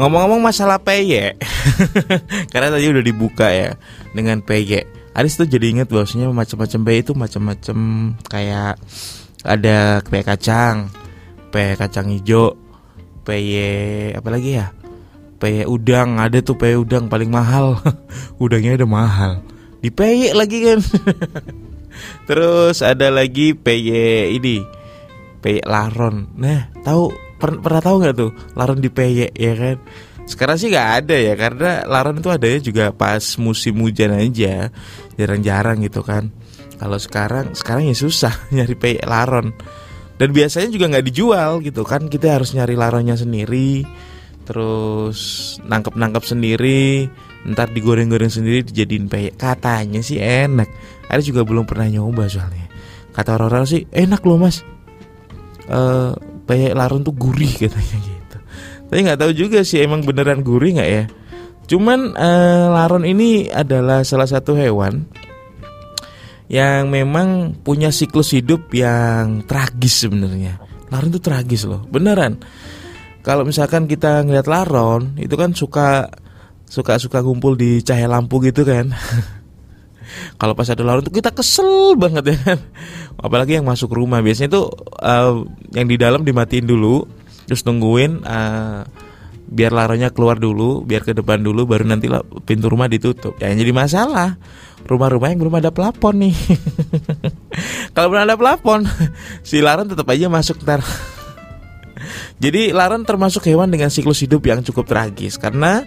Ngomong-ngomong masalah peye, karena tadi udah dibuka ya dengan peye. Aris tuh jadi inget bahwasanya macam-macam peye itu macam-macam kayak ada peye kacang, peye kacang hijau, peye apa lagi ya? Peye udang, ada tuh peye udang paling mahal. Udangnya ada mahal. Di peye lagi kan. Terus ada lagi peye ini, peye laron. Nah, tahu per pernah tahu nggak tuh laron di peye ya kan? Sekarang sih nggak ada ya karena laron itu adanya juga pas musim hujan aja, jarang-jarang gitu kan. Kalau sekarang sekarang ya susah nyari peye laron. Dan biasanya juga nggak dijual gitu kan kita harus nyari laronnya sendiri, terus nangkep-nangkep sendiri, ntar digoreng-goreng sendiri dijadiin peye. Katanya sih enak. Ada juga belum pernah nyoba soalnya. Kata orang-orang sih enak loh mas. Uh, peye laron tuh gurih katanya gitu. Tapi nggak tahu juga sih emang beneran gurih nggak ya. Cuman uh, laron ini adalah salah satu hewan yang memang punya siklus hidup yang tragis sebenarnya. Laron itu tragis loh, beneran. Kalau misalkan kita ngeliat laron, itu kan suka suka suka kumpul di cahaya lampu gitu kan. Kalau pas ada laron tuh kita kesel banget ya kan. Apalagi yang masuk rumah biasanya tuh uh, yang di dalam dimatiin dulu, terus nungguin uh, biar laronnya keluar dulu, biar ke depan dulu, baru nanti pintu rumah ditutup. Ya jadi masalah rumah-rumah yang belum ada pelapon nih. Kalau belum ada pelapon, si laron tetap aja masuk ntar. jadi laron termasuk hewan dengan siklus hidup yang cukup tragis karena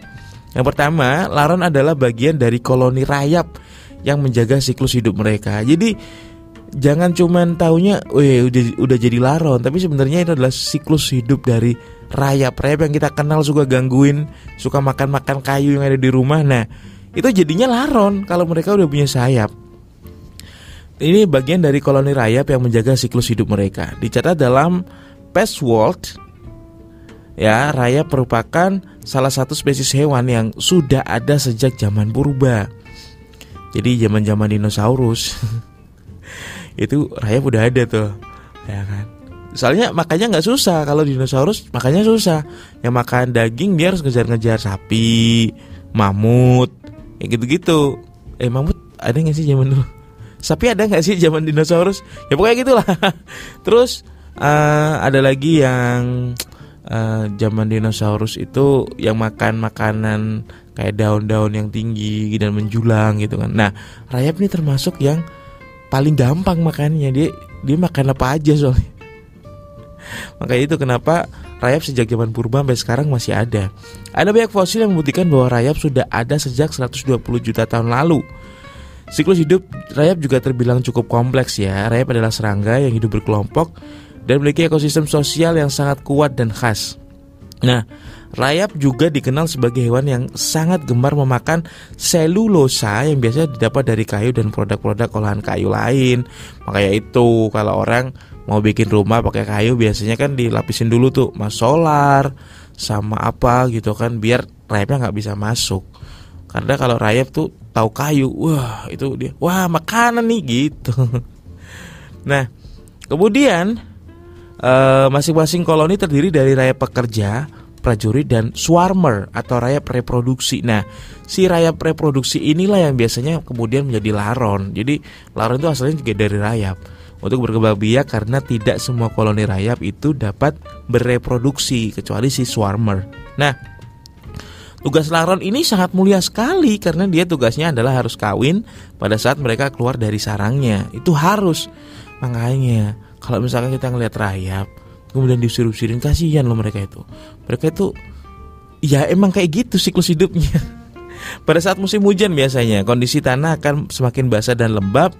yang pertama, laron adalah bagian dari koloni rayap yang menjaga siklus hidup mereka. Jadi jangan cuman taunya, weh udah udah jadi laron, tapi sebenarnya itu adalah siklus hidup dari rayap rayap yang kita kenal suka gangguin, suka makan-makan kayu yang ada di rumah. Nah, itu jadinya laron kalau mereka udah punya sayap. Ini bagian dari koloni rayap yang menjaga siklus hidup mereka. Dicatat dalam Pest World, ya rayap merupakan salah satu spesies hewan yang sudah ada sejak zaman purba. Jadi zaman-zaman dinosaurus itu rayap udah ada tuh, ya kan. Soalnya makanya nggak susah kalau dinosaurus makanya susah. Yang makan daging dia harus ngejar-ngejar sapi, mamut, ya gitu-gitu. Eh mamut ada nggak sih zaman dulu? Sapi ada nggak sih zaman dinosaurus? Ya pokoknya gitulah. Terus uh, ada lagi yang uh, zaman dinosaurus itu yang makan makanan kayak daun-daun yang tinggi dan menjulang gitu kan. Nah, rayap ini termasuk yang paling gampang makannya. Dia dia makan apa aja soalnya. Makanya itu kenapa rayap sejak zaman purba sampai sekarang masih ada. Ada banyak fosil yang membuktikan bahwa rayap sudah ada sejak 120 juta tahun lalu. Siklus hidup rayap juga terbilang cukup kompleks ya. Rayap adalah serangga yang hidup berkelompok dan memiliki ekosistem sosial yang sangat kuat dan khas. Nah, rayap juga dikenal sebagai hewan yang sangat gemar memakan selulosa yang biasa didapat dari kayu dan produk-produk olahan kayu lain. Makanya itu kalau orang mau bikin rumah pakai kayu biasanya kan dilapisin dulu tuh mas solar sama apa gitu kan biar rayapnya nggak bisa masuk. Karena kalau rayap tuh tahu kayu, wah itu dia, wah makanan nih gitu. Nah, kemudian eh, masing-masing koloni terdiri dari rayap pekerja, prajurit dan swarmer atau rayap reproduksi. Nah, si rayap reproduksi inilah yang biasanya kemudian menjadi laron. Jadi laron itu asalnya juga dari rayap. Untuk berkembang biak karena tidak semua koloni rayap itu dapat bereproduksi kecuali si swarmer. Nah, tugas laron ini sangat mulia sekali karena dia tugasnya adalah harus kawin pada saat mereka keluar dari sarangnya. Itu harus. Makanya kalau misalkan kita ngelihat rayap kemudian diusir-usirin kasihan loh mereka itu. Mereka itu ya emang kayak gitu siklus hidupnya. Pada saat musim hujan biasanya kondisi tanah akan semakin basah dan lembab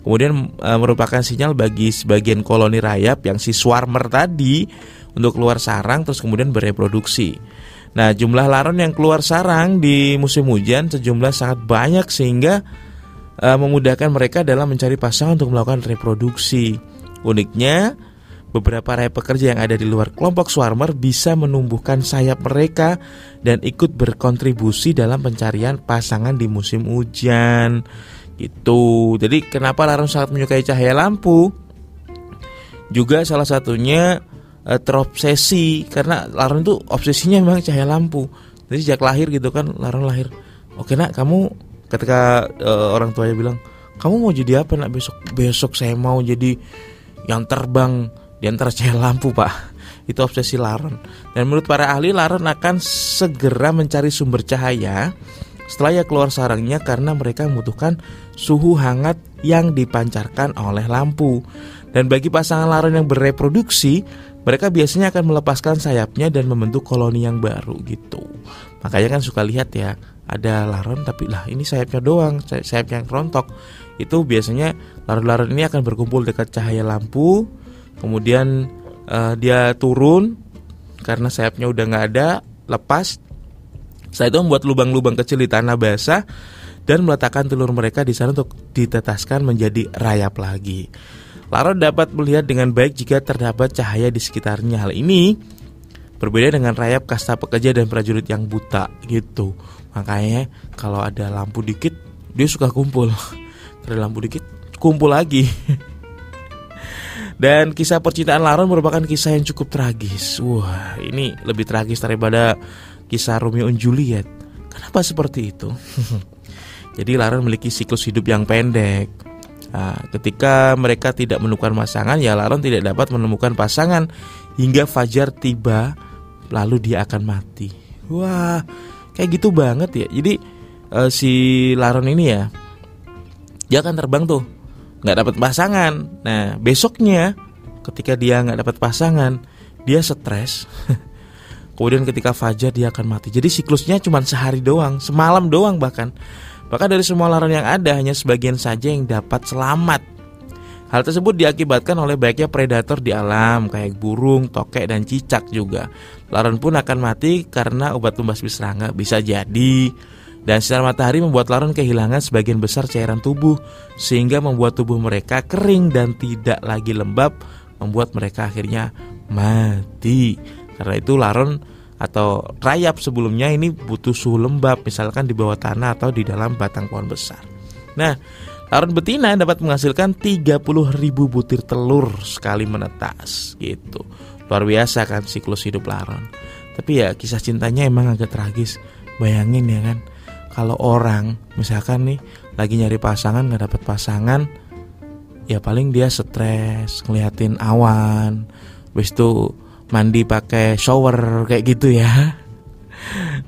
Kemudian e, merupakan sinyal bagi sebagian koloni rayap yang si swarmer tadi untuk keluar sarang terus kemudian bereproduksi. Nah, jumlah laron yang keluar sarang di musim hujan sejumlah sangat banyak sehingga e, memudahkan mereka dalam mencari pasangan untuk melakukan reproduksi. Uniknya, beberapa rayap pekerja yang ada di luar kelompok swarmer bisa menumbuhkan sayap mereka dan ikut berkontribusi dalam pencarian pasangan di musim hujan. Itu. Jadi kenapa laron sangat menyukai cahaya lampu? Juga salah satunya uh, terobsesi karena Laron itu obsesinya memang cahaya lampu. Jadi sejak lahir gitu kan Laron lahir. Oke nak kamu ketika uh, orang tuanya bilang kamu mau jadi apa nak besok besok saya mau jadi yang terbang di antara cahaya lampu pak itu obsesi Laron dan menurut para ahli Laron akan segera mencari sumber cahaya setelah ia keluar sarangnya karena mereka membutuhkan suhu hangat yang dipancarkan oleh lampu. Dan bagi pasangan laron yang bereproduksi, mereka biasanya akan melepaskan sayapnya dan membentuk koloni yang baru gitu. Makanya kan suka lihat ya, ada laron tapi lah ini sayapnya doang, sayap yang rontok. Itu biasanya laron-laron ini akan berkumpul dekat cahaya lampu, kemudian uh, dia turun karena sayapnya udah nggak ada, lepas setelah itu membuat lubang-lubang kecil di tanah basah dan meletakkan telur mereka di sana untuk ditetaskan menjadi rayap lagi. Laron dapat melihat dengan baik jika terdapat cahaya di sekitarnya. Hal ini berbeda dengan rayap kasta pekerja dan prajurit yang buta gitu. Makanya kalau ada lampu dikit dia suka kumpul. Ada lampu dikit kumpul lagi. Dan kisah percintaan Laron merupakan kisah yang cukup tragis. Wah, ini lebih tragis daripada kisah Romeo dan Juliet. Kenapa seperti itu? Jadi Laron memiliki siklus hidup yang pendek. Nah, ketika mereka tidak menemukan pasangan, ya Laron tidak dapat menemukan pasangan hingga fajar tiba, lalu dia akan mati. Wah, kayak gitu banget ya. Jadi uh, si Laron ini ya, dia akan terbang tuh, nggak dapat pasangan. Nah besoknya, ketika dia nggak dapat pasangan, dia stres. Kemudian ketika fajar dia akan mati. Jadi siklusnya cuma sehari doang, semalam doang bahkan. Bahkan dari semua laran yang ada hanya sebagian saja yang dapat selamat. Hal tersebut diakibatkan oleh banyaknya predator di alam kayak burung, tokek, dan cicak juga. Laron pun akan mati karena obat pembasmi serangga bisa jadi. Dan sinar matahari membuat laron kehilangan sebagian besar cairan tubuh sehingga membuat tubuh mereka kering dan tidak lagi lembab, membuat mereka akhirnya mati. Karena itu laron atau rayap sebelumnya ini butuh suhu lembab misalkan di bawah tanah atau di dalam batang pohon besar. Nah, laron betina dapat menghasilkan 30 ribu butir telur sekali menetas gitu. Luar biasa kan siklus hidup laron. Tapi ya kisah cintanya emang agak tragis. Bayangin ya kan, kalau orang misalkan nih lagi nyari pasangan nggak dapat pasangan, ya paling dia stres ngeliatin awan, habis itu mandi pakai shower kayak gitu ya.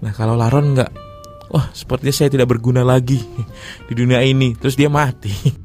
Nah kalau Laron nggak, wah sepertinya saya tidak berguna lagi di dunia ini. Terus dia mati.